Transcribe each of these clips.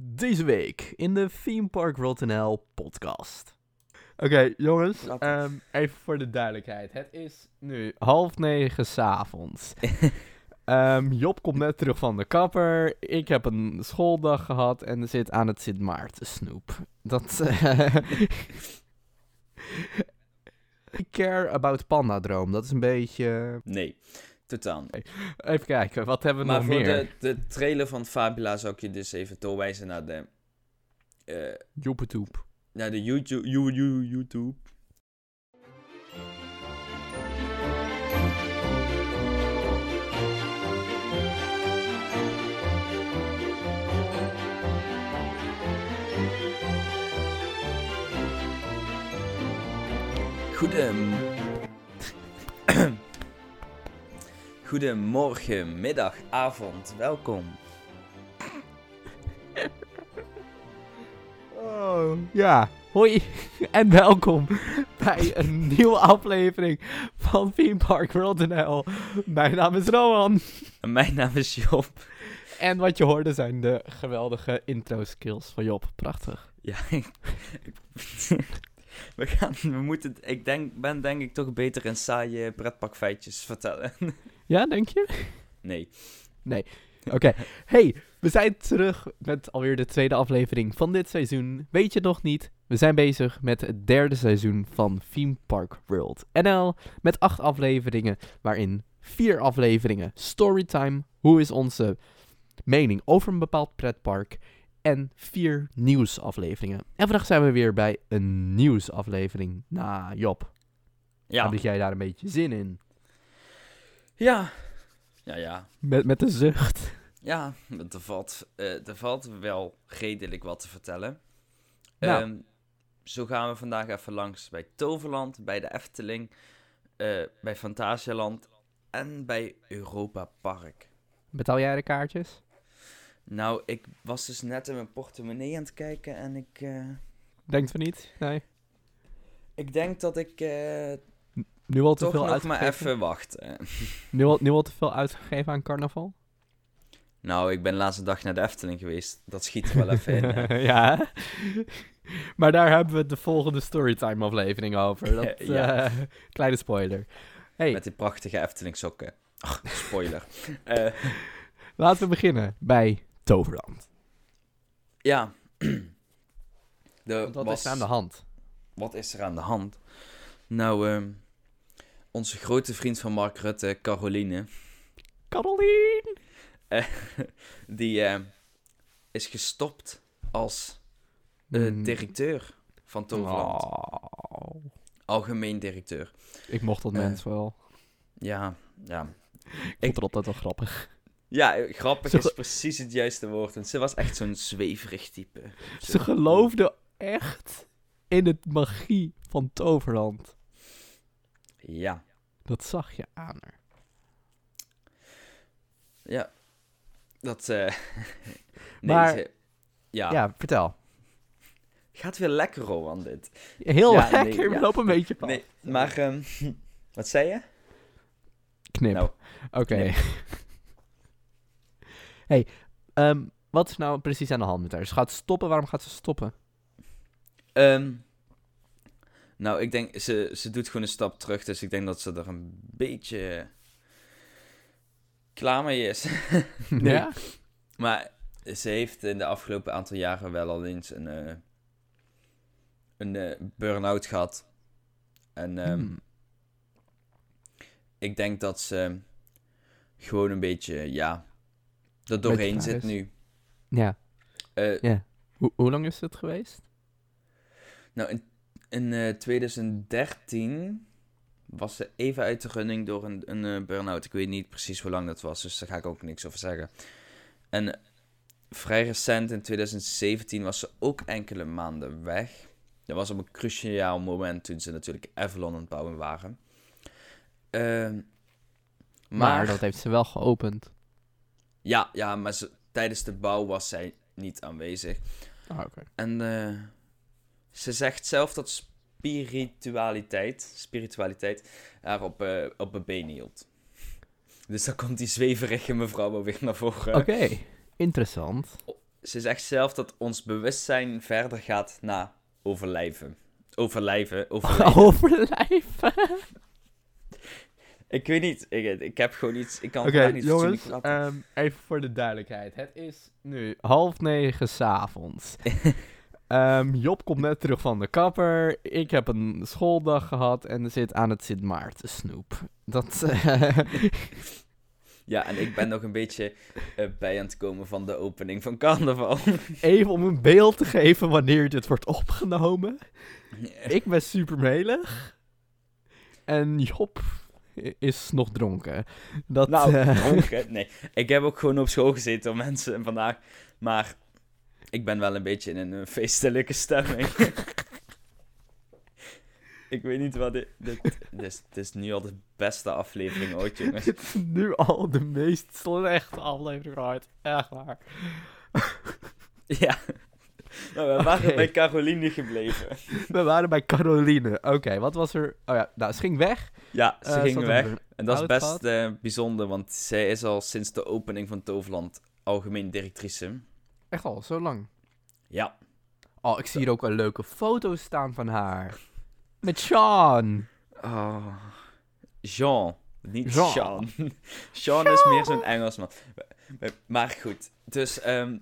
Deze week in de Theme Park World NL podcast. Oké, jongens, ehm, even voor de duidelijkheid. Het is nu half negen s'avonds. Ehm Job komt net terug van de kapper. Ik heb een schooldag gehad en zit aan het Sint Maarten snoep. Dat. eh, I care about Panda Droom. Dat is een beetje. Nee, totaal. Even kijken, wat hebben we Maar nog voor meer? de, de trailer van Fabula zou ik je dus even doorwijzen naar de, eh, Joepetoep. naar de YouTube, you, you, YouTube. Goedem... Goedemorgen, middag, avond, welkom. Oh, ja. Hoi en welkom bij een nieuwe aflevering van Theme Park World NL. Mijn naam is Rowan. En Mijn naam is Job. En wat je hoorde zijn de geweldige intro skills van Job. Prachtig. Ja, ik, we gaan, we moeten, ik denk, ben denk ik toch beter in saaie pretpakfeitjes vertellen. Ja, denk je? Nee. Oké. Hey, we zijn terug met alweer de tweede aflevering van dit seizoen. Weet je het nog niet? We zijn bezig met het derde seizoen van Theme Park World NL. Met acht afleveringen, waarin vier afleveringen storytime. Hoe is onze mening over een bepaald pretpark? En vier nieuwsafleveringen. En vandaag zijn we weer bij een nieuwsaflevering. Nou, Job, Ja. had jij daar een beetje zin in? Ja. Ja, ja. Met, met een zucht. Ja, er valt, eh, er valt wel redelijk wat te vertellen. Nou. Ehm, zo gaan we vandaag even langs bij Toverland, bij de Efteling, eh, bij Fantasialand en bij Europa Park. Betaal jij de kaartjes? Nou, ik was dus net in mijn portemonnee aan het kijken en ik... eh, Denkt van niet? Nee. ik denk dat ik eh, Nu al te toch veel nog maar uitgegeven? even wachten. Nu al, nu al te veel uitgegeven aan carnaval? Nou, ik ben de laatste dag naar de Efteling geweest. Dat schiet er wel even in. ja. Maar daar hebben we de volgende storytime aflevering over. Dat, Ja. eh, kleine spoiler. Hey, Met die prachtige Efteling sokken. Ach, spoiler. Eh, laten we beginnen bij Toverland. ja. De, wat was- is er aan de hand? Wat is er aan de hand? Nou, ehm, onze grote vriend van Mark Rutte, Caroline, Caroline! die eh, is gestopt als eh, Hmm. directeur van Toverland. Oh, Algemeen directeur. ik mocht dat Eh, mens wel. Ja, ja. Ik vond het altijd wel grappig. Ja, eh, grappig is precies het juiste woord. Want ze was echt zo'n zweverig type. Ze geloofde echt in het magie van Toverland. Ja, Dat zag je aan haar. ja. Dat, eh nee, Maar- ze- ja. Ja, vertel. Gaat weer lekker, Rowan, dit. Heel Ja, nee, lekker, we ja. lopen een beetje vast. Nee, maar, ehm, wat zei je? Knip. Nou, Oké. Nee. hey, ehm, wat is nou precies aan de hand met haar? Ze gaat stoppen, waarom gaat ze stoppen? Ehm, nou, ik denk, ze, ze doet gewoon een stap terug, dus ik denk dat ze er een beetje klaar mee is. Nee. Ja? maar ze heeft in de afgelopen aantal jaren wel al eens een, eh, een eh, burn-out gehad. En ehm, Hmm. ik denk dat ze gewoon een beetje, ja, er doorheen zit is. nu. Ja. Eh, ja. Hoe- hoe lang is het geweest? Nou, in, in eh, 2013 was ze even uit de running door een, een eh, burn-out. Ik weet niet precies hoe lang dat was, dus daar ga ik ook niks over zeggen. En eh, vrij recent, in 2017, was ze ook enkele maanden weg. Dat was op een cruciaal moment toen ze natuurlijk Avalon aan het bouwen waren. Ehm, Maar, maar, dat heeft ze wel geopend. ja, ja, maar ze, tijdens de bouw was zij niet aanwezig. Ah, oké. En eh, ze zegt zelf dat spiritualiteit, spiritualiteit haar op, eh, op een been hield. Dus dan komt die zweverige mevrouw wel weer naar voren. Oké, interessant. ze zegt zelf dat ons bewustzijn verder gaat naar overlijven. Overlijven, overlijven. Overlijven. ik weet niet, ik, ik heb gewoon iets, ik kan vandaag niet jongens, ehm, even voor de duidelijkheid. Het is nu half negen s'avonds. Ehm Job komt net terug van de kapper. Ik heb een schooldag gehad en zit aan het Sint Maarten snoep. Dat, eh, Ja, en ik ben nog een beetje eh, bij aan het komen van de opening van carnaval. even om een beeld te geven wanneer dit wordt opgenomen. Ik ben super melig. En Job is nog dronken. Dat, Nou, eh, dronken? Nee, ik heb ook gewoon op school gezeten om mensen vandaag. Maar ik ben wel een beetje in een eh, feestelijke stemming. ik weet niet wat dit... Dit, dit, is, dit is nu al de beste aflevering ooit, jongens. dit is nu al de meest slechte aflevering ooit. Echt waar. Ja. Nou, we waren bij Caroline gebleven. We waren bij Caroline. Oké, wat was er? Oh ja, nou, ze ging weg. Ja, ze Eh, ging weg. En dat is best eh, bijzonder, want zij is al sinds de opening van Toverland algemeen directrice. Echt al, zo lang. Ja. Oh, ik zie hier ook een leuke foto staan van haar. Met Sean. Oh. Jean. Niet Jean. Sean. Sean is meer zo'n Engelsman. Maar goed, dus ehm,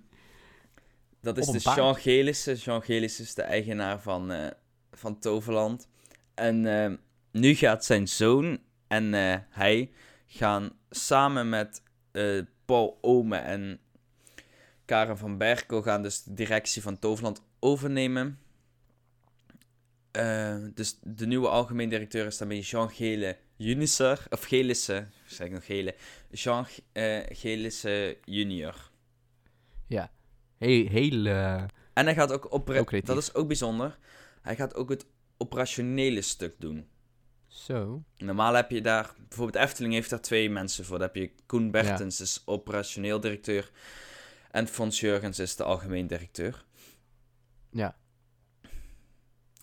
dat is de. Jean Gelissen. Jean Gelissen is de eigenaar van, eh, van Toverland. En ehm, nu gaat zijn zoon en eh, hij gaan samen met eh, Paul Ome en Karen van Berkel gaan dus de directie van Toverland overnemen. Eh, dus de nieuwe algemeen directeur is daarmee Jean Gele Junior, of Gelissen, zeg ik nog Gele, Jean eh Gelissen junior. Hey, hele... En hij gaat ook opera- dat is ook bijzonder, hij gaat ook het operationele stuk doen. Zo. Normaal heb je daar, bijvoorbeeld Efteling heeft daar twee mensen voor. Dan heb je Koen Bertens, is operationeel directeur. En Fons Jurgens is de algemeen directeur. Ja.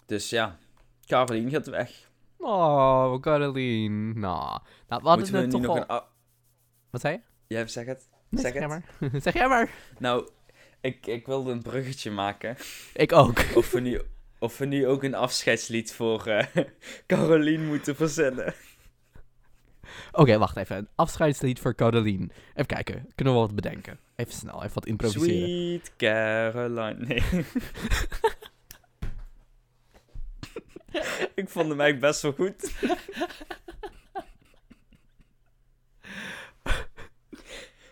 Dus ja, Caroline gaat weg. Oh, Caroline. Nou, nou Moeten we het nu toch al... een... Wat zei je? Jij zeg het. Nee, zeg zeg jij maar. zeg jij maar. Nou, ik, ik wilde een bruggetje maken. Ik ook. Of we nu, of we nu ook een afscheidslied voor eh Caroline moeten verzinnen. Oké, wacht even. Een afscheidslied voor Caroline. Even kijken. Kunnen we wat bedenken? Even snel, even wat improviseren. Sweet Caroline. Nee. ik vond hem eigenlijk best wel goed.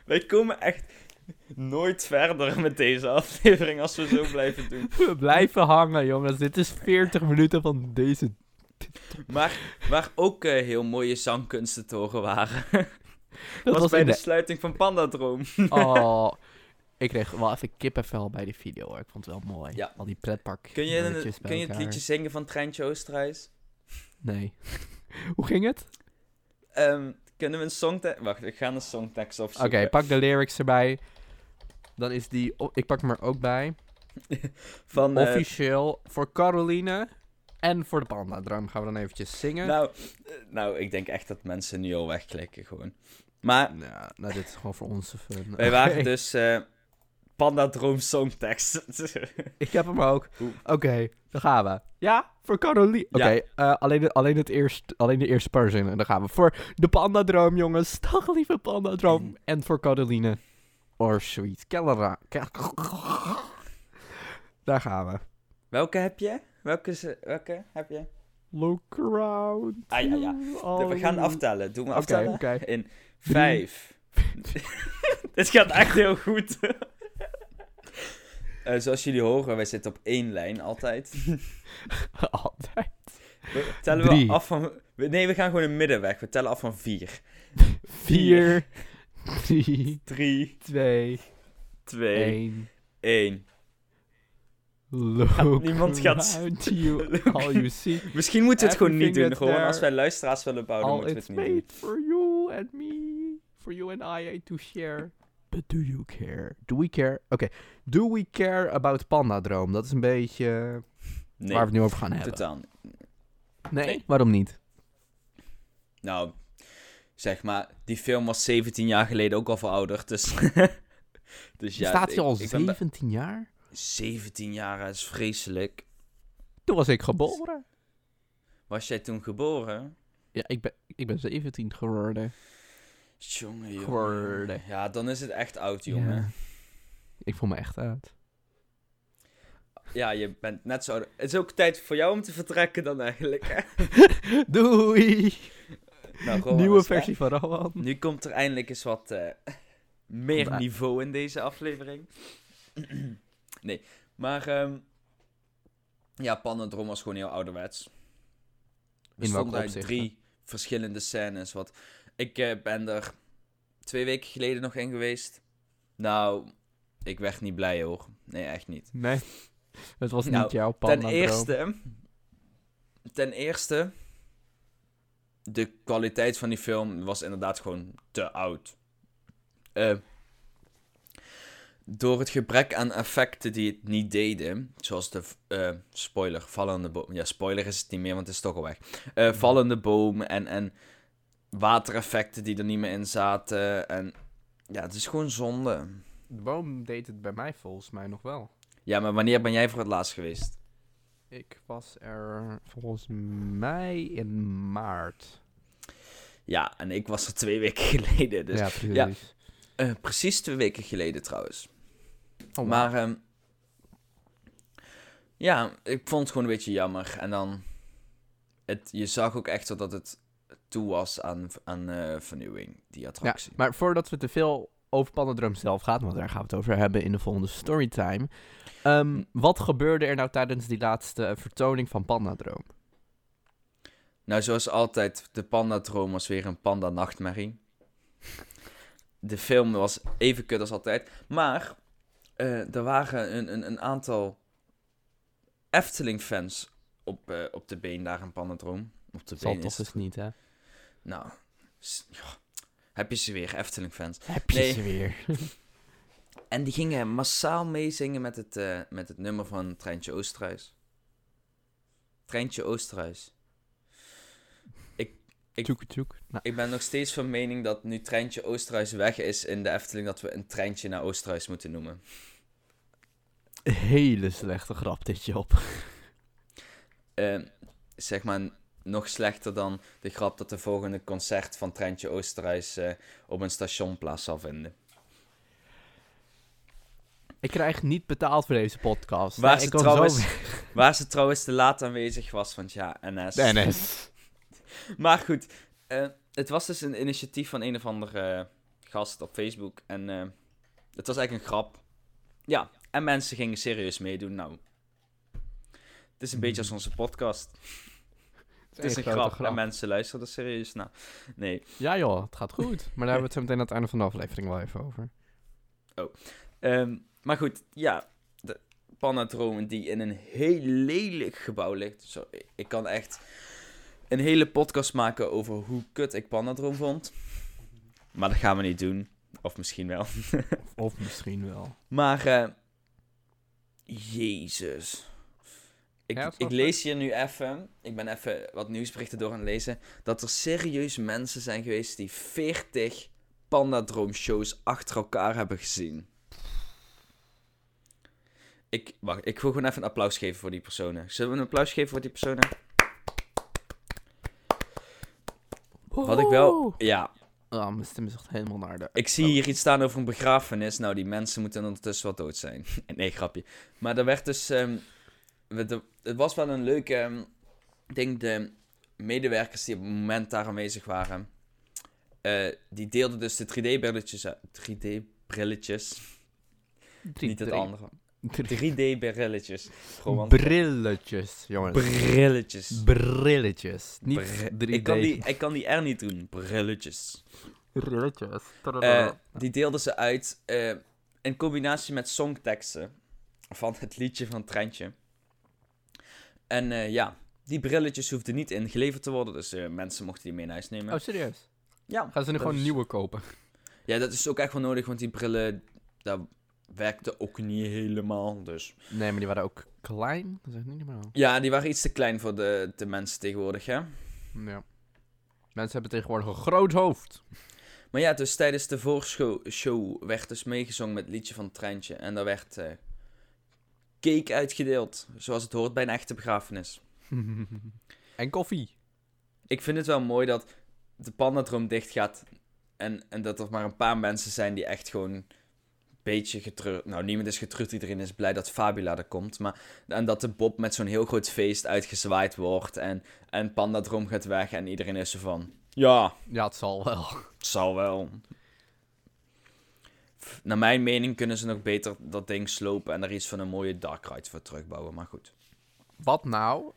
Wij komen echt nooit verder met deze aflevering als we zo blijven doen. We blijven hangen, jongens. Dit is 40 minuten van deze... Maar waar ook eh, heel mooie zangkunsten te horen waren, Dat was, bij de de- sluiting van Pandadroom. Oh, ik kreeg wel even kippenvel bij die video, hoor. Ik vond het wel mooi. Ja. Al die pretpark Kun je, een- kun je het liedje zingen van Treintje Oosterhuis? Nee. Hoe ging het? Ehm, kunnen we een songtekst... Wacht, ik ga een songtekst Oké, opzoeken. pak de lyrics erbij. Dan is die... oh, ik pak hem er ook bij. Van, eh, Officieel voor Caroline en voor de Panda Droom gaan we dan eventjes zingen. nou, eh, nou, ik denk echt dat mensen nu al wegklikken gewoon. Maar Ja, nou, dit is gewoon voor onze fun. wij waren dus eh Panda Droom songtekst. Ik heb hem ook. Oké, dan gaan we. Ja, voor Caroline. Oké, Ja. eh, alleen, de, alleen, het eerst, alleen de eerste paar zinnen. Dan gaan we voor de Panda Droom, jongens. Dag, lieve Panda Droom. En voor Caroline. Or sweet. Kelera. Daar gaan we. Welke heb je? Welke, welke heb je? Look around. Ah, ja, ja. we gaan aftellen. Doen we aftellen? In vijf. Dit gaat echt heel goed. Eh, zoals jullie horen, wij zitten op één lijn altijd. Altijd. We tellen Drie. we af van... Nee, we gaan gewoon een middenweg. We tellen af van vier. Vier, drie, Drie, twee, twee, één. één. Look niemand gaat- you. All you see. Misschien moeten we het gewoon niet doen. Gewoon als wij luisteraars willen bouwen, moeten we it's het niet doen. made for you and me. For you and I to share. But do you care? Do we care? Oké. Do we care about Panda Droom? Dat is een beetje Nee, waar we het nu over gaan hebben. totaal. Nee? Nee. Waarom niet? Nou, zeg maar, die film was 17 jaar geleden ook al verouderd, dus... Dus ja, Staat hij al ik ben bij- 17 jaar? 17 jaar, dat is vreselijk. Toen was ik geboren. Was jij toen geboren? Ja, ik ben, ik ben 17 geworden. Jongen, jongen. Geworden. Ja, dan is het echt oud, jongen. Ja. Ik voel me echt uit. Ja, je bent net zo... Het is ook tijd voor jou om te vertrekken dan eigenlijk, hè? Doei! Nou, Nieuwe versie van Rowan. Nu komt er eindelijk eens wat eh, meer niveau in deze aflevering. nee, maar... ehm ja, Pannendroom was gewoon heel ouderwets. Er In welk stonden uit drie verschillende scènes. Wat, ik eh, ben er twee weken geleden nog in geweest. Nou, ik werd niet blij hoor. Nee, echt niet. Nee, het was Nou, niet jouw Ten pannendroom. eerste, ten eerste, de kwaliteit van die film was inderdaad gewoon te oud. Eh, door het gebrek aan effecten die het niet deden, zoals de eh, spoiler, vallende boom. Ja, spoiler is het niet meer, want het is toch al weg. Eh, vallende boom en, en watereffecten die er niet meer in zaten. En ja, het is gewoon zonde. De boom deed het bij mij volgens mij nog wel. Ja, maar wanneer ben jij voor het laatst geweest? Ik was er volgens mij in maart. Ja, en ik was er twee weken geleden. Dus ja, precies. ja. Eh, precies twee weken geleden trouwens. Oh, maar ehm, ja, ik vond het gewoon een beetje jammer. En dan, het, je zag ook echt zo dat het toe was aan, aan eh, vernieuwing, die ja, attractie. maar voordat we te veel over Pannendroom zelf gaan, want daar gaan we het over hebben in de volgende storytime. Ehm, Hm. wat gebeurde er nou tijdens die laatste eh, vertoning van Pandadroom? Nou, zoals altijd, de panda-droom was weer een panda-nachtmerrie. De film was even kut als altijd. Maar eh, er waren een, een, een aantal Efteling-fans op, eh, op de been daar in Pandadroom. Op de Zal been toch is eens niet, hè? Nou, heb je ze weer, Efteling-fans. Heb je Nee. ze weer. En die gingen massaal meezingen met het, eh, met het nummer van Treintje Oosterhuis. Treintje Oosterhuis. Ik- Tjoek, tjoek. Nou, Ik ben nog steeds van mening dat nu Treintje Oosterhuis weg is in de Efteling, dat we een treintje naar Oosterhuis moeten noemen. Hele slechte grap dit, Job. Eh, zeg maar nog slechter dan de grap dat de volgende concert van Treintje Oosterhuis eh, op een station plaats zal vinden. Ik krijg niet betaald voor deze podcast. Waar Nee, ze trouwens- zo... Waar ze trouwens te laat aanwezig was, want ja, NS. Dennis. Maar goed, eh, het was dus een initiatief van een of andere eh, gast op Facebook. En het was eigenlijk een grap. Ja, en mensen gingen serieus meedoen. Nou, het is een beetje als onze podcast. Het is een grap, en mensen luisteren er serieus naar. Nee, Ja joh, het gaat goed. Maar daar hebben we het zo meteen aan het einde van de aflevering wel even over. Ehm, maar goed, ja. De Panadroom die in een heel lelijk gebouw ligt. Zo, ik- ik kan echt een hele podcast maken over hoe kut ik Panadroom vond. Maar dat gaan we niet doen. Of misschien wel. Of misschien wel. Maar, eh, jezus. Ik, Ja, ik lees hier nu even, ik ben even wat nieuwsberichten door aan het lezen, dat er serieus mensen zijn geweest die 40 Pandadroom-shows achter elkaar hebben gezien. Ik, wacht, ik wil gewoon even een applaus geven voor die personen. Zullen we een applaus geven voor die personen? Wat ik wel, ja, Oh, mijn stem is echt helemaal naar de... Ik zie hier iets staan over een begrafenis. Nou, die mensen moeten ondertussen wel dood zijn. nee, grapje. Maar er werd dus... de- het was wel een leuke... ehm, ik denk de medewerkers die op het moment daar aanwezig waren... eh, die deelden dus de 3D-brilletjes uit. 3D-brilletjes. Drie- Niet het andere. Drie- 3D-brilletjes. Gewoon Brilletjes, jongens. brilletjes. Brilletjes. Niet Br- 3D. ik, kan die, ik kan die R niet doen. Brilletjes. Brilletjes. Eh, die deelden ze uit eh, in combinatie met songteksten van het liedje van Treintje. En eh, ja, die brilletjes hoefden niet ingeleverd te worden, dus mensen mochten die mee naar huis nemen. Oh, serieus? ja, Gaan ze nu gewoon is- nieuwe kopen? Ja, dat is ook echt wel nodig, want die brillen, dat werkte ook niet helemaal, dus... Nee, maar die waren ook klein. Dat is echt niet normaal. Ja, die waren iets te klein voor de, de mensen tegenwoordig, hè. Ja. Mensen hebben tegenwoordig een groot hoofd. Maar ja, dus tijdens de voorshow show werd dus meegezongen met het liedje van het treintje. En daar werd eh, cake uitgedeeld, zoals het hoort bij een echte begrafenis. en koffie. Ik vind het wel mooi dat de pandadroom dicht gaat. En, en dat er maar een paar mensen zijn die echt gewoon beetje getreurd... Nou, niemand is getreurd, iedereen is blij dat Fabula er komt. Maar, en dat de Bob met zo'n heel groot feest uitgezwaaid wordt. En, en pandadroom gaat weg en iedereen is zo van... Ja, Ja, het zal wel. het zal wel. Naar mijn mening kunnen ze nog beter dat ding slopen en er iets van een mooie dark ride voor terugbouwen. Maar goed. Wat nou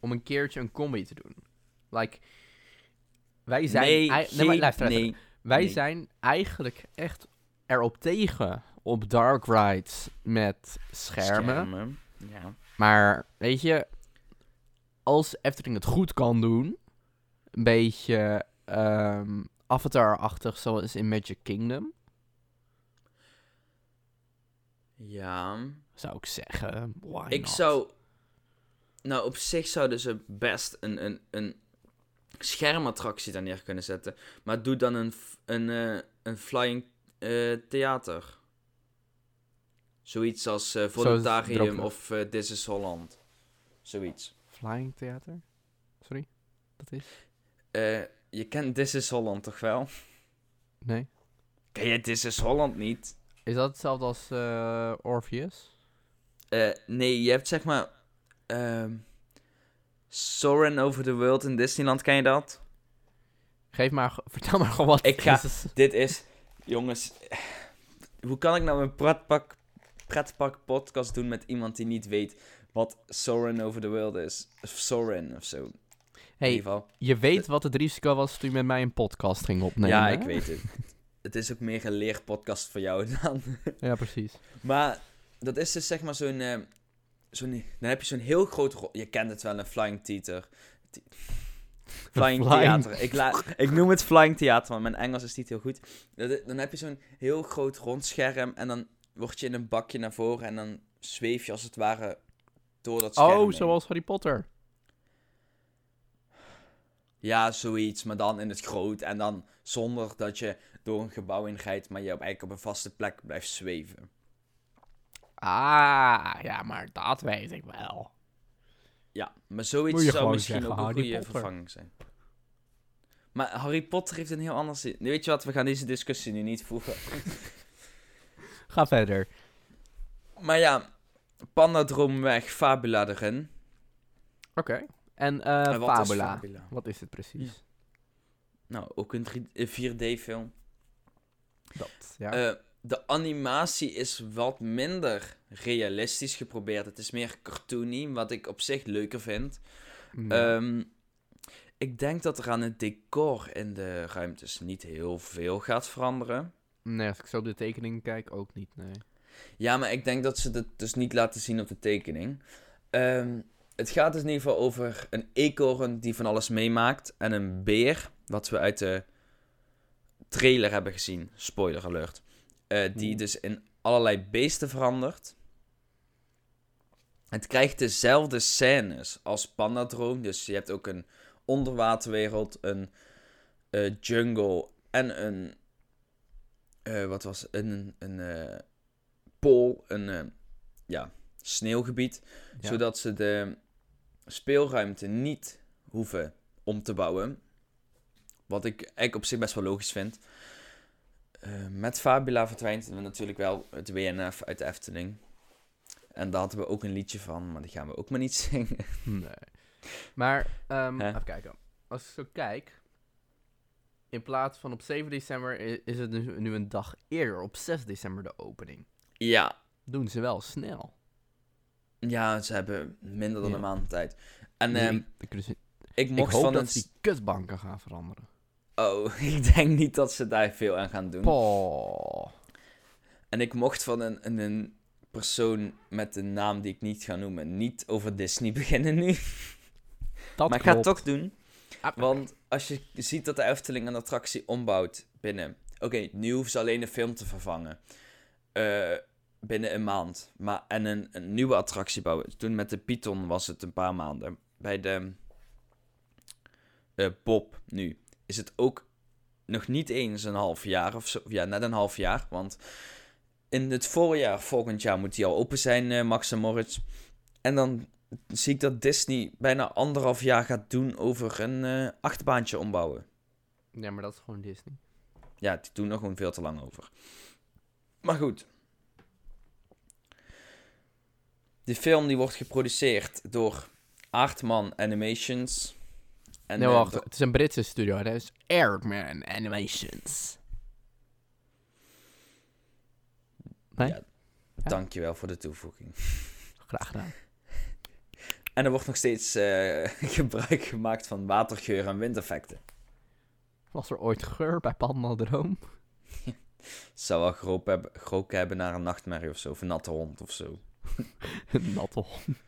om een keertje een combi te doen? Like, wij zijn... nee, nee, maar luister, luister. nee. Wij nee. zijn eigenlijk echt erop tegen op dark rides met schermen. Ja. Maar weet je, als Efteling het goed kan doen, een beetje ehm, Avatar-achtig zoals in Magic Kingdom, ja. zou ik zeggen. Ik not? zou... Nou, op zich zouden ze best een, een, een schermattractie daar neer kunnen zetten. Maar doe dan een, f- een, eh, een flying eh, theater. Zoiets als eh Voluntarium Droomvlucht. of eh This is Holland. Zoiets. Flying Theater? Sorry? Dat is? Eh, je kent This is Holland toch wel? Nee. Ken je This is Holland niet? Is dat hetzelfde als eh, Orpheus? Eh, nee, je hebt zeg maar... ehm Soarin' Over the World in Disneyland, ken je dat? Geef maar, vertel maar gewoon wat Ik ga- is. Dit is... Jongens... Hoe kan ik nou een pretpak, pretpak podcast doen met iemand die niet weet wat Soarin' Over the World is? Of Soarin' of zo. Hey, je weet wat het risico was toen je met mij een podcast ging opnemen. ja, hè? ik weet het. het is ook meer een leerpodcast voor jou dan. Ja, precies. Maar dat is dus zeg maar zo'n... eh, zo'n dan heb je zo'n heel groot... ro- Je kent het wel, een flying theater. Flying, Flying- theater. Ik, la- ik noem het flying theater, want mijn Engels is niet heel goed. Dan heb je zo'n heel groot rond scherm en dan word je in een bakje naar voren en dan zweef je als het ware door dat scherm Oh, zoals Harry Potter. Ja, zoiets, maar dan in het groot en dan zonder dat je door een gebouw heen rijdt, maar je op, eigenlijk op een vaste plek blijft zweven. Ah, ja, maar dat weet ik wel. Ja, maar zoiets zou misschien zeggen, ook een goede vervanging zijn. Maar Harry Potter heeft een heel ander zin. Weet je wat, we gaan deze discussie nu niet voeren. Ga verder. maar ja, Pandadroom weg, Fabula erin. Oké. En eh En wat is Fabula. Fabula? Wat is het precies? Nou, ook een 3 eh, 4D-film. Dat, ja. Eh, de animatie is wat minder realistisch geprobeerd. Het is meer cartoony, wat ik op zich leuker vind. Ehm, ik denk dat er aan het decor in de ruimtes niet heel veel gaat veranderen. nee, als ik zo op de tekening kijk, ook niet, nee. Ja, maar ik denk dat ze het dus niet laten zien op de tekening. Ehm, het gaat dus in ieder geval over een eekhoorn die van alles meemaakt. En een beer, wat we uit de trailer hebben gezien. Spoiler alert. Eh, die Oeh. dus in allerlei beesten verandert. Het krijgt dezelfde scènes als Pandadroom. Dus je hebt ook een onderwaterwereld, een eh, jungle en een... eh, wat was? Een, een eh, pool, een ja, sneeuwgebied. Ja. Zodat ze de speelruimte niet hoeven om te bouwen. Wat ik eigenlijk op zich best wel logisch vind. Eh, met Fabula verdwijnt natuurlijk wel het WNF uit de Efteling. En daar hadden we ook een liedje van, maar die gaan we ook maar niet zingen. Nee. Maar, ehm, even kijken. Als ik zo kijk, in plaats van op 7 december is het nu, een dag eerder, op 6 december de opening. Ja, Doen ze wel snel. ja ze hebben minder dan Ja. een maand tijd. En ehm, ik, ik, dus- ik ik mocht hoop van dat een... die kutbanken gaan veranderen. Oh, ik denk niet dat ze daar veel aan gaan doen. Poh. En ik mocht van een, een, een persoon met een naam die ik niet ga noemen, niet over Disney beginnen nu. Dat maar ik ga het toch doen. Ah, Want als je ziet dat de Efteling een attractie ombouwt binnen... Oké, nu hoeven ze alleen de film te vervangen. Eh, binnen een maand. Maar, en een, een nieuwe attractie bouwen. Toen met de Python was het een paar maanden. Bij de eh, Bob nu is het ook nog niet eens een half jaar of zo. Ja, net een half jaar. Want in het voorjaar, volgend jaar, moet die al open zijn, eh, Max en Moritz. En dan zie ik dat Disney bijna anderhalf jaar gaat doen over een eh achtbaantje ombouwen. Ja, maar dat is gewoon Disney. Ja, die doen er gewoon veel te lang over. Maar goed. De film die wordt geproduceerd door Aardman Animations. En, nee, wacht. Het is een Britse studio. Dat is Airman Animations. Nee? Ja, Dankjewel voor de toevoeging. Graag gedaan. En er wordt nog steeds eh, gebruik gemaakt van watergeur en windeffecten. Was er ooit geur bij Pandadroom? Zou wel groop hebben, geroken hebben naar een nachtmerrie of zo. Of een natte hond of zo. Een natte hond.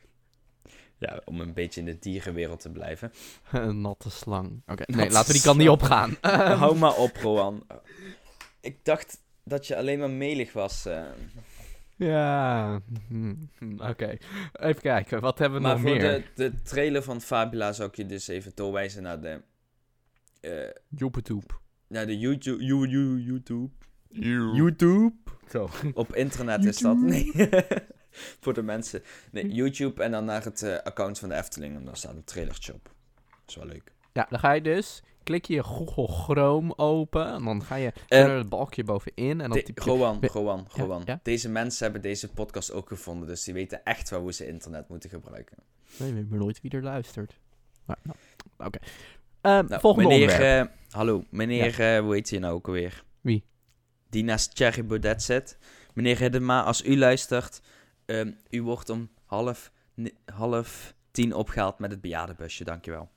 Ja, om een beetje in de dierenwereld te blijven. Een natte slang. Oké, nee, laten we die kant niet opgaan. Hou maar op, Roan. Ik dacht dat je alleen maar melig was. eh. Ja, hm, hm, oké. Even kijken, wat hebben we Maar nog voor meer? de, de trailer van Fabula zou ik je dus even doorwijzen naar de... eh Joepetoep. naar de YouTube... You, you, YouTube. YouTube. Zo. Op internet is dat. Nee. voor de mensen. Nee, YouTube en dan naar het eh, account van de Efteling. En daar staat een trailertje op. Dat is wel leuk. Ja, dan ga je dus, klik je Google Chrome open en dan ga je Eh, het balkje bovenin en dan typ je... Ja, Rowan. ja? Deze mensen hebben deze podcast ook gevonden. Dus die weten echt wel hoe ze internet moeten gebruiken. Nee, we hebben nooit wie er luistert. Maar, nou, Oké. Ehm, Nou, volgende meneer, eh, hallo, meneer, hoe heet je nou ook alweer? Wie? Die naast Thierry Baudet zit. Meneer Hiddema, als u luistert, ehm, u wordt om half, half tien opgehaald met het bejaardenbusje, dankjewel.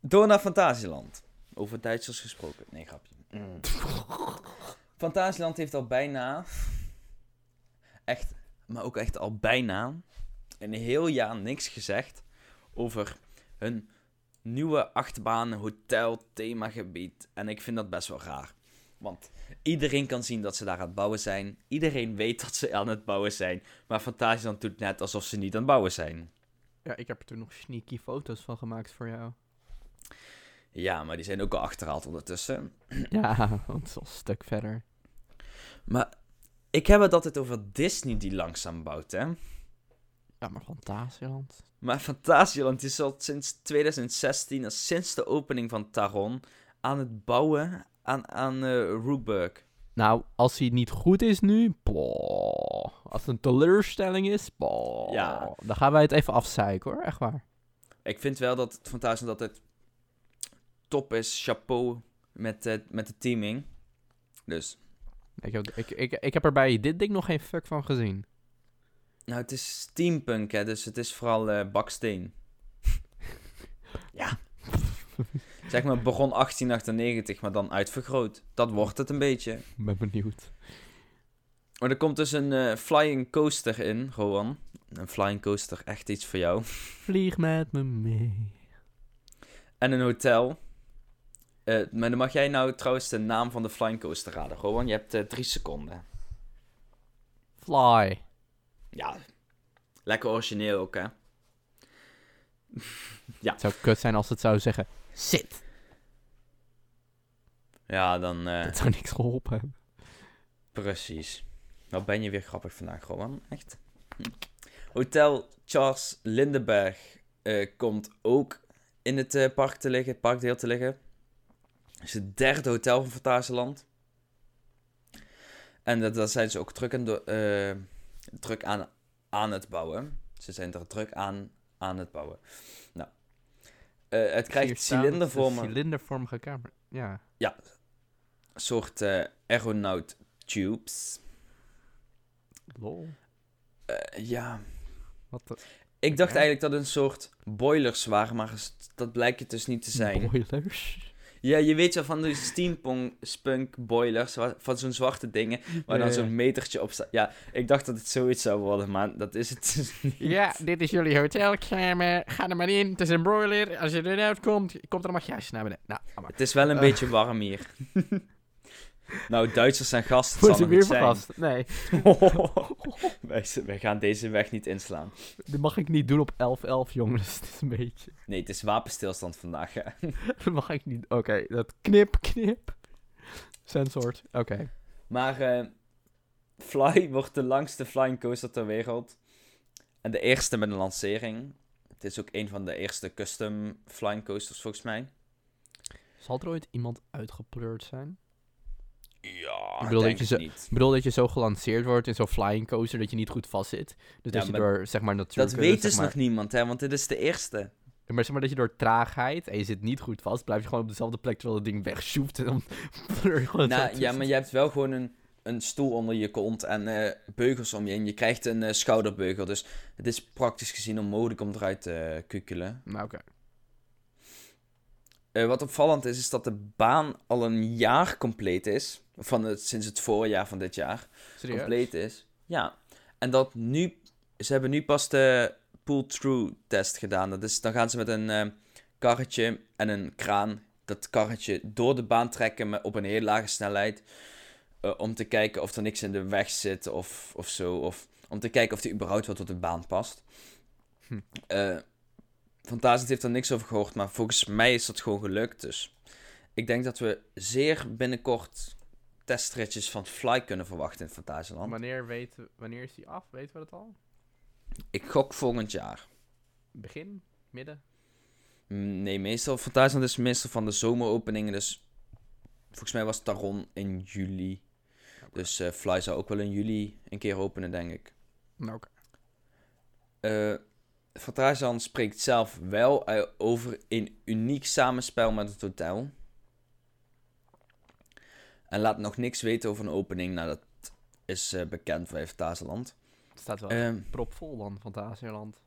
Door naar Fantasieland. Over Duitsers gesproken. Nee, grapje. Mm. Fantasieland heeft al bijna, echt, maar ook echt al bijna, een heel jaar niks gezegd over hun nieuwe achtbaan hotel themagebied. En ik vind dat best wel raar. Want iedereen kan zien dat ze daar aan het bouwen zijn. Iedereen weet dat ze aan het bouwen zijn. Maar Fantasieland doet net alsof ze niet aan het bouwen zijn. Ja, ik heb er toen nog sneaky foto's van gemaakt voor jou. Ja, maar die zijn ook al achterhaald ondertussen. ja, want het is al een stuk verder. Maar ik heb het altijd over Disney die langzaam bouwt, hè. Ja, maar Fantasieland. Maar Fantasieland is al sinds 2016, als sinds de opening van Taron, aan het bouwen aan, aan Rookburg. Nou, als hij niet goed is nu, boah. als het een teleurstelling is, boah. Ja. dan gaan wij het even afzeiken hoor, echt waar. Ik vind wel dat het Fantasieland altijd top is. Chapeau met, eh, met de teaming. Dus, Ik heb, ik, ik, ik heb er bij dit ding nog geen fuck van gezien. nou het is steampunk hè, dus het is vooral eh, baksteen. ja. Zeg maar, begon 1898, maar dan uitvergroot. Dat wordt het een beetje. Ik ben benieuwd. Maar er komt dus een eh, flying coaster in, Rowan. Een flying coaster, echt iets voor jou. Vlieg met me mee. En een hotel. Eh, maar dan mag jij nou trouwens de naam van de flying coaster raden. Rowan, je hebt eh, drie seconden. Fly. Ja, lekker origineel ook, hè? Het zou kut zijn als het zou zeggen, zit. Ja, dan eh, Dat zou niks geholpen hebben. precies. Nou ben je weer grappig vandaag, Rowan. Echt. Hotel Charles Lindenberg eh, komt ook in het eh, park te liggen, het parkdeel te liggen. Het is het derde hotel van Fantasieland. En dat, dat zijn ze ook druk, aan, do- eh, druk aan, aan het bouwen. Ze zijn er druk aan, aan het bouwen. Nou, eh, het krijgt een cilindervormen. Cilindervormige kamer. Ja. soort eh aeronaut tubes. Lol. Eh, ja, Wat de... ik dacht Ja. eigenlijk dat het een soort boilers waren, maar dat blijkt het dus niet te zijn. Boilers. Ja, je weet wel van die steampunk boilers, van zo'n zwarte dingen, waar dan zo'n metertje op staat. Ja, ik dacht dat het zoiets zou worden, maar dat is het dus niet. Ja, dit is jullie hotelkamer. Ga er maar in. Het is een broiler. Als je eruit komt, komt er een magjasje naar beneden. Nou. Het is wel een Eh. beetje warm hier. Nou, Duitsers zijn gasten. Wordt zal ze het weer zijn. vergast? Nee, wij, wij gaan deze weg niet inslaan. dit mag ik niet doen op 11-11, jongens. Het is een beetje... Nee, het is wapenstilstand vandaag. hè. Dat mag ik niet... Oké, dat knip, knip. Censored. Oké. Maar eh, Fly wordt de langste flying coaster ter wereld. En de eerste met een lancering. Het is ook een van de eerste custom flying coasters volgens mij. Zal er ooit iemand uitgepleurd zijn? Ja, Ik bedoel dat je ik ze- niet. Ik bedoel dat je zo gelanceerd wordt in zo'n flying coaster dat je niet goed vastzit. Dus Ja, dat je door, zeg maar, natuurlijk... Dat weet dus maar, nog niemand, hè, want dit is de eerste. Maar zeg maar dat je door traagheid en je zit niet goed vast, blijf je gewoon op dezelfde plek terwijl het ding wegsjoeft en dan Nou, ja, maar je hebt wel gewoon een, een stoel onder je kont en eh, beugels om je. En je krijgt een eh, schouderbeugel. Dus het is praktisch gezien onmogelijk om eruit te kukelen. Nou, oké. Eh, wat opvallend is, is dat de baan al een jaar compleet is. Van het, sinds het voorjaar van dit jaar. Serieus? compleet is. Ja. En dat nu... Ze hebben nu pas de pull-through test gedaan. Dat is, dan gaan ze met een eh, karretje en een kraan dat karretje door de baan trekken met, op een heel lage snelheid. eh, om te kijken of er niks in de weg zit of, of zo. Of om te kijken of die überhaupt wat op de baan past. Hm. Fantasend heeft er niks over gehoord, maar volgens mij is dat gewoon gelukt. Dus ik denk dat we zeer binnenkort testritjes van Fly kunnen verwachten in Fantasieland. Wanneer, weten, wanneer is die af? Weten we dat al? Ik gok volgend jaar. Begin? Midden? Mm, Nee, meestal Fantasieland is meestal van de zomeropeningen. Dus volgens mij was Taron in juli. Dus eh, Fly zou ook wel in juli een keer openen, denk ik. Nou, oké. Eh Fantasieland spreekt zelf wel eh, over een uniek samenspel met het hotel. En laat nog niks weten over een opening. Nou, dat is eh, bekend bij Fantasieland. Het staat wel Ehm, propvol dan, Fantasieland.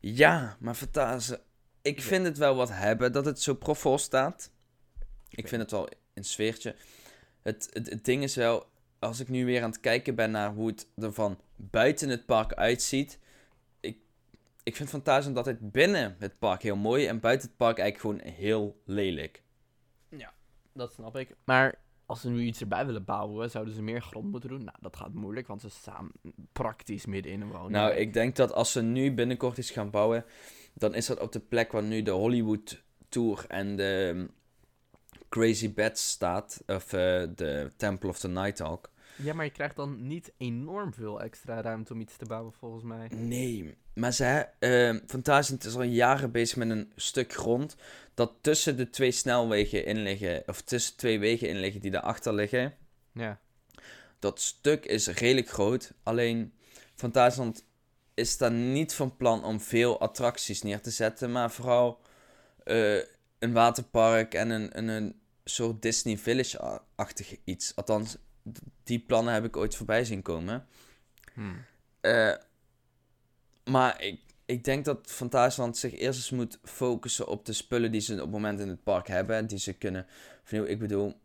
ja, maar Fantasie... Ik vind het wel wat hebben dat het zo profvol staat. Ik vind het wel een sfeertje. Het, het, het ding is wel, als ik nu weer aan het kijken ben naar hoe het er van buiten het park uitziet. Ik, vind Fantasieland altijd binnen het park heel mooi en buiten het park eigenlijk gewoon heel lelijk. Dat snap ik. Maar als ze nu iets erbij willen bouwen, zouden ze meer grond moeten doen? Nou, dat gaat moeilijk, want ze staan praktisch midden in een woning. Nou, ik denk dat als ze nu binnenkort iets gaan bouwen, dan is dat op de plek waar nu de Hollywood Tour en de um, Crazy Bats staat. Of eh, de Temple of the Nighthawk. Ja, maar je krijgt dan niet enorm veel extra ruimte om iets te bouwen, volgens mij. Nee, maar ze, uh, Fantasieland is al jaren bezig met een stuk grond dat tussen de twee snelwegen in liggen, of tussen twee wegen in liggen die daarachter liggen. Ja. Dat stuk is redelijk groot, alleen Fantasieland is daar niet van plan om veel attracties neer te zetten, maar vooral eh, een waterpark en een, een, een soort Disney Village-achtig iets. Althans, die plannen heb ik ooit voorbij zien komen. Hmm. Eh, maar ik, ik denk dat Fantasieland zich eerst eens moet focussen op de spullen die ze op het moment in het park hebben. en Die ze kunnen vernieuwen. Ik bedoel,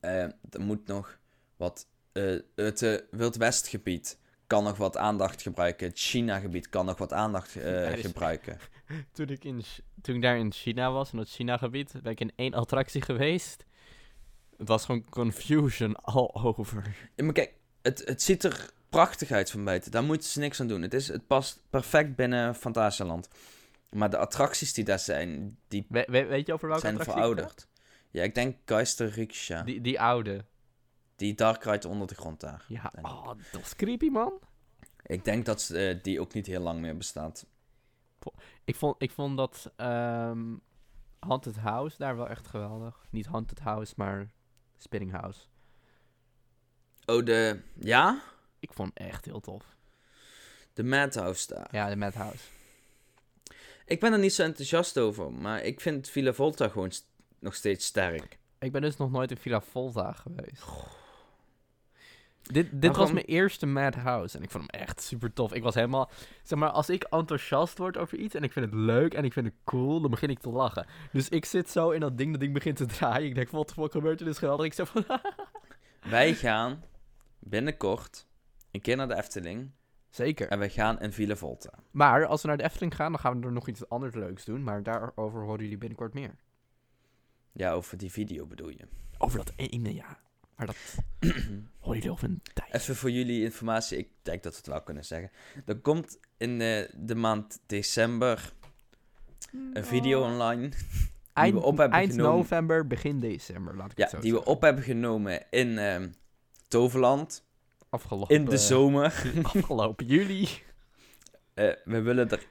eh, er moet nog wat. eh, het Wild Westgebied kan nog wat aandacht gebruiken. Het China-gebied kan nog wat aandacht Ja, dus- gebruiken. Toen, ik in, toen ik daar in China was, in het China-gebied, ben ik in één attractie geweest. Het was gewoon confusion all over. Ja, maar kijk, het, het ziet er prachtig uit van buiten. Daar moeten ze niks aan doen. Het, is, het past perfect binnen Fantasieland. Maar de attracties die daar zijn, die We, we- weet je over welke zijn verouderd. Ja, ik denk Geister Riksha. Die, Die, die oude. Dark Ride onder de grond daar. Ja, oh, dat is creepy, man. Ik denk dat eh, die ook niet heel lang meer bestaat. Ik vond, ik vond dat ehm Haunted House daar wel echt geweldig. Niet Haunted House, maar Spinning House. Oh, de... Ja? Ik vond het echt heel tof. De Madhouse daar. Ja, de Madhouse. Ik ben er niet zo enthousiast over, maar ik vind Villa Volta gewoon st- nog steeds sterk. Ik ben dus nog nooit in Villa Volta geweest. Dit, dit was gewoon- mijn eerste Madhouse en ik vond hem echt super tof. Ik was helemaal, zeg maar, als ik enthousiast word over iets en ik vind het leuk en ik vind het cool, dan begin ik te lachen. Dus ik zit zo in dat ding, dat ding begint te draaien. Ik denk, wat de fuck gebeurt er? Is geweldig. Ik zeg van, Wij gaan binnenkort een keer naar de Efteling zeker. en we gaan in Villa Volta. Maar als we naar de Efteling gaan, dan gaan we er nog iets anders leuks doen. Maar daarover horen jullie binnenkort meer. Ja, over die video bedoel je. Over dat ene, ja. Maar dat hoor jullie over een tijd. Even voor jullie informatie, ik denk dat we het wel kunnen zeggen. Er komt in de, de maand december een video online. Eind, we op hebben eind genomen. november, begin december, laat ik Ja, het zo die we op hebben genomen in ehm, Toverland. Afgelopen, In de zomer. afgelopen juli. Eh, we willen er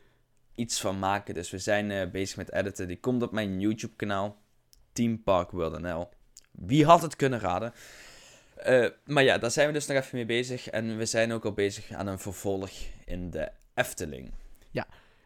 iets van maken, dus we zijn eh, bezig met editen. Die komt op mijn YouTube kanaal. Team Park World NL. Wie had het kunnen raden? Eh, maar ja, daar zijn we dus nog even mee bezig. En we zijn ook al bezig aan een vervolg in de Efteling.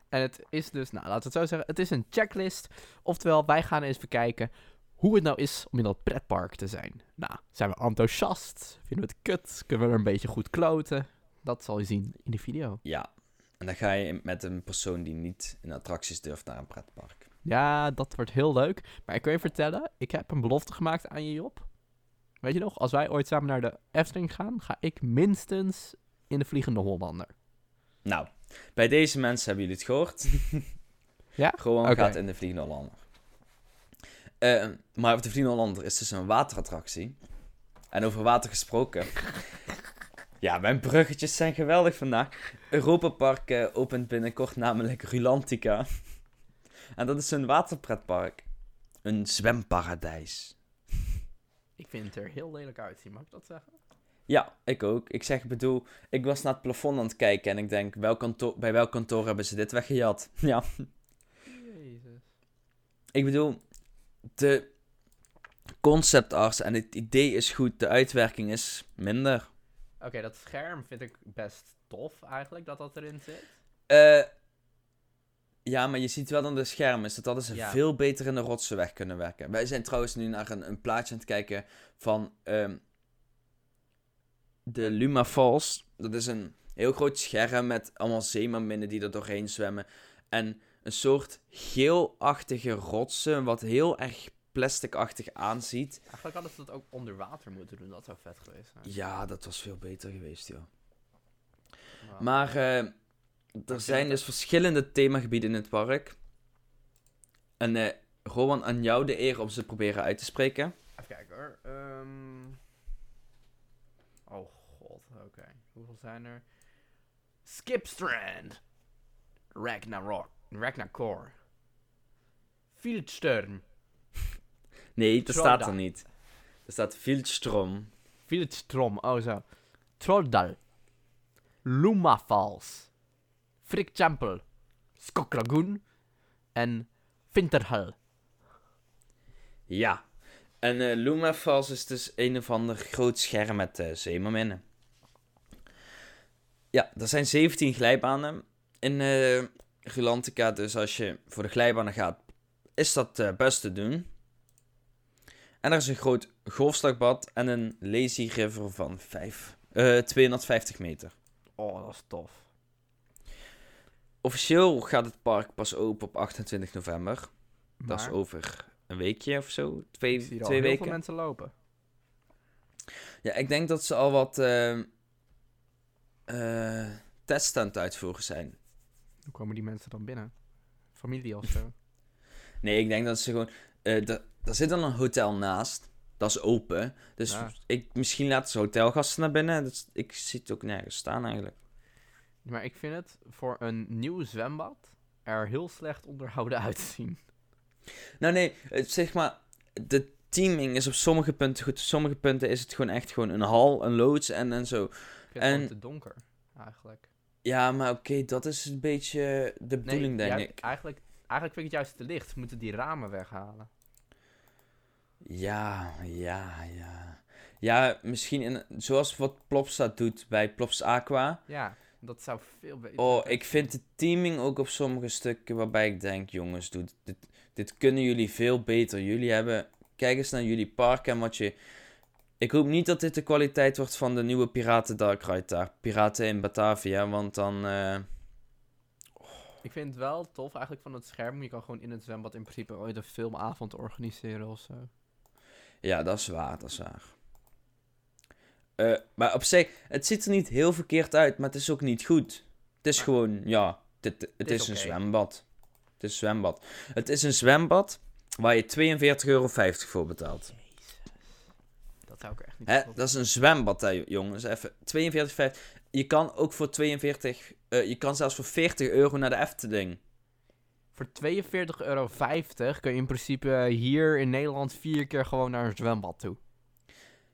En het is dus, nou laten we het zo zeggen, het is een checklist. Oftewel, wij gaan eens even kijken hoe het nou is om in dat pretpark te zijn. Nou, zijn we enthousiast? Vinden we het kut? Kunnen we er een beetje goed kloten? Dat zal je zien in de video. Ja, en dan ga je met een persoon die niet in attracties durft naar een pretpark. Ja, dat wordt heel leuk. Maar ik kan je vertellen, ik heb een belofte gemaakt aan je Job. Weet je nog, als wij ooit samen naar de Efteling gaan, ga ik minstens in de Vliegende Hollander. Nou, bij deze mensen hebben jullie het gehoord. Ja? Gewoon gaat in de Vliegende Hollander. Eh, maar op de Vliegende Hollander is dus een waterattractie. En over water gesproken. ja, mijn bruggetjes zijn geweldig vandaag. Europa Park eh, opent binnenkort namelijk Rulantica. En dat is een waterpretpark. Een zwemparadijs. Ik vind het er heel lelijk uitzien, mag ik dat zeggen? Ja, ik ook. Ik zeg, bedoel, ik was naar het plafond aan het kijken en ik denk, welk kantoor, bij welk kantoor hebben ze dit weggejat? Ja, Jezus. ik bedoel, de conceptarts en het idee is goed, de uitwerking is minder. Oké, dat scherm vind ik best tof eigenlijk, dat dat erin zit. Eh, ja, maar je ziet wel aan de schermen dat hadden ze Ja. veel beter in de rotsen weg kunnen werken. Wij zijn trouwens nu naar een, een plaatje aan het kijken van ehm, de Luma Falls. Dat is een heel groot scherm met allemaal zeemerminnen die er doorheen zwemmen. En een soort geelachtige rotsen, wat heel erg plasticachtig aanziet. Eigenlijk hadden ze dat ook onder water moeten doen, dat zou vet geweest zijn. Ja, dat was veel beter geweest, joh. Maar eh, er zijn dus verschillende themagebieden in het park. En eh Rowan, aan jou de eer om ze te proberen uit te spreken. Even kijken hoor. Ehm. Oh god, oké. Hoeveel zijn er? Skipstrand. Ragnarok. Ragnarkor. Fieldstern. Nee, dat staat er niet. Er staat Fieldstrom. Fieldstrom, oh zo. Trolldal. Luma Falls. Frikchampel. Skok Lagoon. En Winterhal. Ja. En eh Luma Falls is dus een of ander groot scherm met eh zeemerminnen. Ja, er zijn 17 glijbanen in eh Rulantica. Dus als je voor de glijbanen gaat, is dat eh, best te doen. En er is een groot golfslagbad en een lazy river van 5, eh 250 meter. Oh, dat is tof. Officieel gaat het park pas open op 28 november. Dat is over een weekje of zo. ik Twee, zie al twee heel weken. veel mensen lopen. Ja, ik denk dat ze al wat eh, eh, tests aan het uitvoeren zijn. Hoe komen die mensen dan binnen? Familie of zo? Nee, ik denk dat ze gewoon... eh er er zit dan een hotel naast. Dat is open. Dus Ja. ik, misschien laten ze hotelgasten naar binnen. Dat is- ik zie het ook nergens staan eigenlijk. Maar ik vind het voor een nieuw zwembad er heel slecht onderhouden uitzien. Nou nee, het, zeg maar... De teaming is op sommige punten goed. Op sommige punten is het gewoon echt gewoon een hal, een loods en, en zo. Ik vind het En- gewoon te donker, eigenlijk. Ja, maar oké, dat is een beetje de bedoeling, denk jij- ik. Eigenlijk, eigenlijk vind ik het juist te licht. Ze moeten die ramen weghalen. Ja, ja, ja. Ja, misschien in, zoals wat Plopsa doet bij Plops Aqua. Ja, dat zou veel beter Oh, zijn. ik vind de teaming ook op sommige stukken waarbij ik denk, jongens, doe, dit, dit kunnen jullie veel beter. Jullie hebben, kijk eens naar jullie park en wat je... Ik hoop niet dat dit de kwaliteit wordt van de nieuwe Piraten Dark Ride daar. Piraten in Batavia, want dan... eh, Ik vind het wel tof eigenlijk van het scherm. Je kan gewoon in het zwembad in principe ooit een filmavond organiseren of zo. Ja, dat is waar, dat is waar. Eh, maar op zich, het ziet er niet heel verkeerd uit, maar het is ook niet goed. Het is gewoon, ja, dit, het, is een zwembad. Het is een zwembad. Het is een zwembad Waar je 42,50 euro voor betaalt. Jezus. Dat zou ik echt niet Hè, dat is een zwembad, hè, jongens. Even 42,50. Je kan ook voor 42... eh, je kan zelfs voor 40 euro naar de Efteling. Voor 42,50 euro kun je in principe hier in Nederland vier keer gewoon naar een zwembad toe.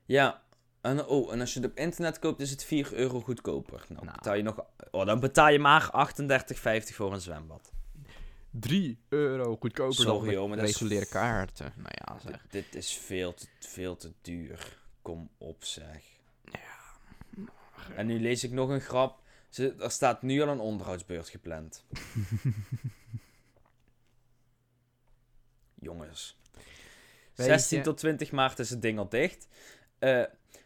Ja. En, oh, en als je het op internet koopt, is het 4 euro goedkoper. Nou, Nou. Betaal je nog, oh, dan betaal je maar 38,50 voor een zwembad. 3 euro goedkoper Sorry, dan is- reguliere kaarten. Nou ja, zeg. Dit, dit is veel te, veel te duur. Kom op, zeg. En nu lees ik nog een grap. Ze, er staat nu al een onderhoudsbeurt gepland. Jongens. Weet 16 je- tot 20 maart is het ding al dicht. Eh,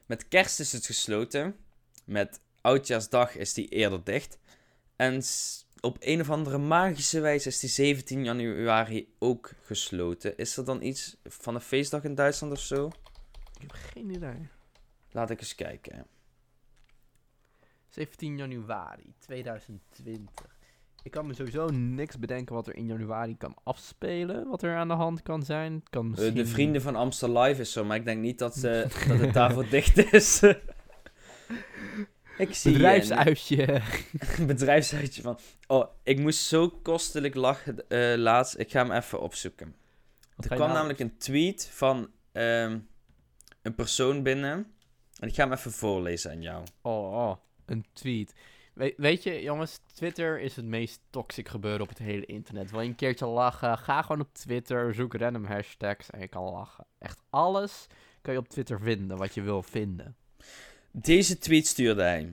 met kerst is het gesloten. Met oudjaarsdag is die eerder dicht. En op een of andere magische wijze is die 17 januari ook gesloten. Is er dan iets van een feestdag in Duitsland of zo? Ik heb geen idee. Laat ik eens kijken. 17 januari 2020. Ik kan me sowieso niks bedenken wat er in januari kan afspelen. Wat er aan de hand kan zijn. Kan Eh, misschien... De vrienden van Amstel Live is zo, maar ik denk niet dat, ze, dat het daarvoor dicht is. ik zie Bedrijfsuitje. een bedrijfsuitje van... Oh, ik moest zo kostelijk lachen eh, laatst. Ik ga hem even opzoeken. Wat er kwam nou- namelijk een tweet van ehm, een persoon binnen. En ik ga hem even voorlezen aan jou. Oh, oh, een tweet. We- weet je, jongens, Twitter is het meest toxic gebeuren op het hele internet. Wil je een keertje lachen? Ga gewoon op Twitter, zoek random hashtags en je kan lachen. Echt alles kan je op Twitter vinden wat je wil vinden. Deze tweet stuurde hij.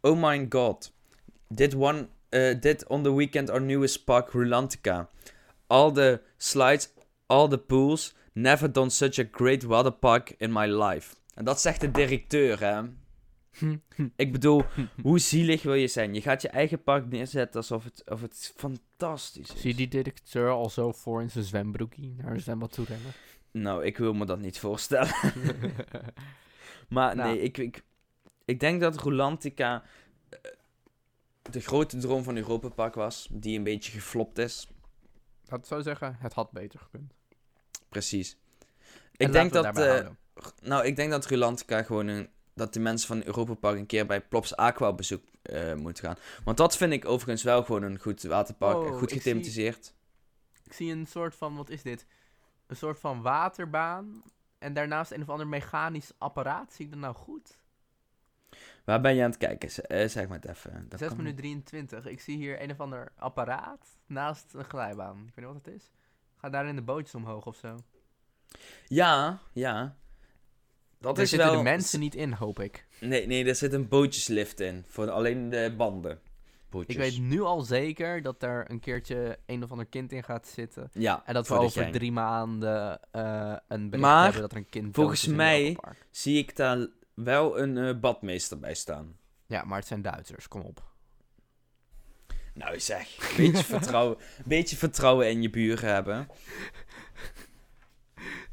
Oh my god. Dit one, eh, dit on the weekend our newest park Rulantica. All the slides, all the pools. Never done such a great water park in my life. En dat zegt de directeur, hè. Ik bedoel, hoe zielig wil je zijn? Je gaat je eigen park neerzetten alsof het, of het fantastisch is. Zie je die directeur al zo voor in zijn zwembroekie naar een zwembad toe rennen? Nou, ik wil me dat niet voorstellen. Maar Nou. nee, ik, ik, ik denk dat Rolantica eh, de grote droom van Europa Park was, die een beetje geflopt is. Laat het zo zeggen, het had beter gekund. Precies. En Ik denk, dat, eh, nou, ik denk dat Rolantica gewoon een, dat de mensen van Europa Park een keer bij Plops Aqua bezoek eh, moeten gaan. Want dat vind ik overigens wel gewoon een goed waterpark, goed gethematiseerd. Ik zie een soort van, wat is dit? Een soort van waterbaan. En daarnaast een of ander mechanisch apparaat. Zie ik dat nou goed? Waar ben je aan het kijken? Z- eh, zeg maar het even. Dat 6 kan- minuten 23. Ik zie hier een of ander apparaat naast een glijbaan. Ik weet niet wat het is. Ga daar in de bootjes omhoog of zo. Ja, ja. Dat Daar is zitten wel... de mensen niet in, hoop ik. Nee, nee, er zit een bootjeslift in. Voor alleen de banden. Bootjes. Ik weet nu al zeker dat er een keertje een of ander kind in gaat zitten. Ja, En dat we over drie maanden eh, een bericht Maar, hebben dat er een kind volgens mij-. Zie ik daar wel een eh, badmeester bij staan. Ja, maar het zijn Duitsers, kom op. Nou zeg, beetje vertrouwen, beetje vertrouwen in je buren hebben.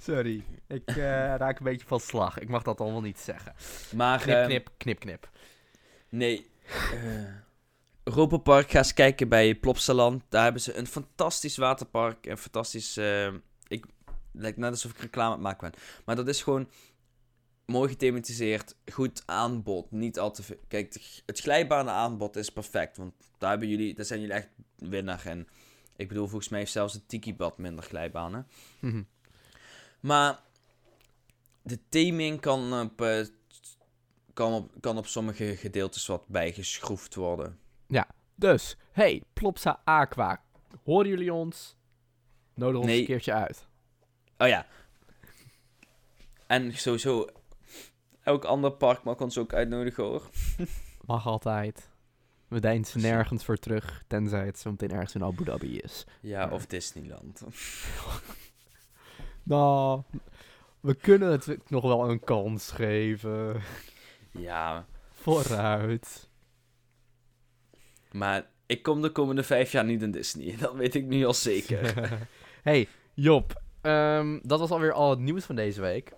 Sorry, ik eh, raak een beetje van slag. Ik mag dat allemaal niet zeggen. Maar Knip, eh, knip, knip, knip. nee, eh Europa Park, ga eens kijken bij Plopsaland. Daar hebben ze een fantastisch waterpark. Een fantastisch, eh, ik het lijkt net alsof ik reclame aan het maken ben. Maar dat is gewoon mooi gethematiseerd, goed aanbod, niet al te veel. Kijk, het glijbanenaanbod is perfect, want daar hebben jullie, daar zijn jullie echt winnaar in. Ik bedoel, volgens mij heeft zelfs het Tiki-bad minder glijbanen. Mhm. Maar de theming kan op, eh, kan op, kan op sommige gedeeltes wat bijgeschroefd worden. Dus, hey, Plopsa Aqua. Horen jullie ons? Nodig ons Nee. een keertje uit. Oh ja. En sowieso, elk ander park mag ons ook uitnodigen hoor. Mag altijd. We deinsen nergens voor terug, tenzij het zo meteen ergens in Abu Dhabi is. Ja, of Disneyland. Nou, we kunnen het nog wel een kans geven. Ja, Vooruit. maar ik kom de komende vijf jaar niet in Disney. Dat weet ik nu al zeker. hey, Job. ehm, dat was alweer al het nieuws van deze week.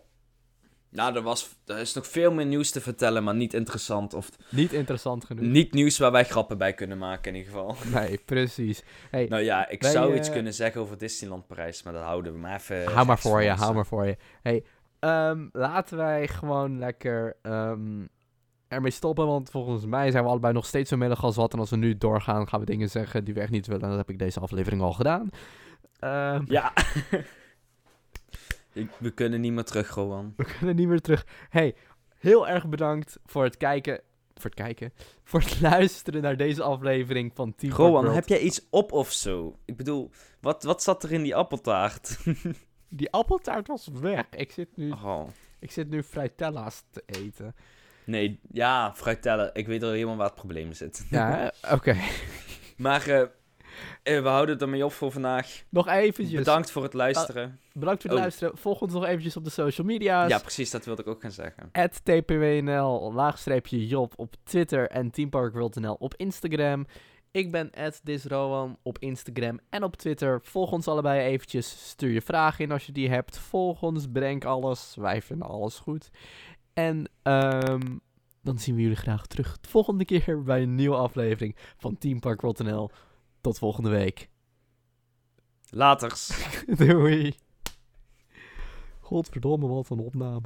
Nou, er, was, er is nog veel meer nieuws te vertellen, maar niet interessant. Of Niet interessant genoeg. niet nieuws waar wij grappen bij kunnen maken, in ieder geval. Nee, precies. Hey, Nou ja, ik Wij, zou eh, iets kunnen zeggen over Disneyland Parijs, maar dat houden we maar even... hou maar voor je, hou eh. maar voor je. Hey, ehm, laten wij gewoon lekker ehm, ermee stoppen, want volgens mij zijn we allebei nog steeds zo middag als wat. En als we nu doorgaan, gaan we dingen zeggen die we echt niet willen. En dat heb ik deze aflevering al gedaan. Ehm, Ja. Ik- we kunnen niet meer terug, Rowan. We kunnen niet meer terug. Hey, heel erg bedankt voor het kijken. Voor het kijken. Voor het luisteren naar deze aflevering van Team Rowan, World. heb jij iets op of zo? Ik bedoel, wat, wat zat er in die appeltaart? Die appeltaart was weg. Ik zit nu, Oh. ik zit nu fritella's te eten. Nee, ja, fruitellen. Ik weet al helemaal waar het probleem zit. Ja, oké. Maar eh, we houden het ermee op voor vandaag. Nog eventjes. Bedankt voor het luisteren. Bedankt voor het Oh. luisteren. Volg ons nog eventjes op de social media's. Ja, precies, dat wilde ik ook gaan zeggen. Tpwnl, laagstreepje Job op Twitter en teamparkworld.nl op Instagram. Ik ben disrowan op Instagram en op Twitter. Volg ons allebei eventjes. Stuur je vragen in als je die hebt. Volg ons, breng alles. Wij vinden alles goed. En ehm, dan zien we jullie graag terug de volgende keer bij een nieuwe aflevering van teamparkworld.nl. Tot volgende week. Laters. Doei. Godverdomme, wat een opname.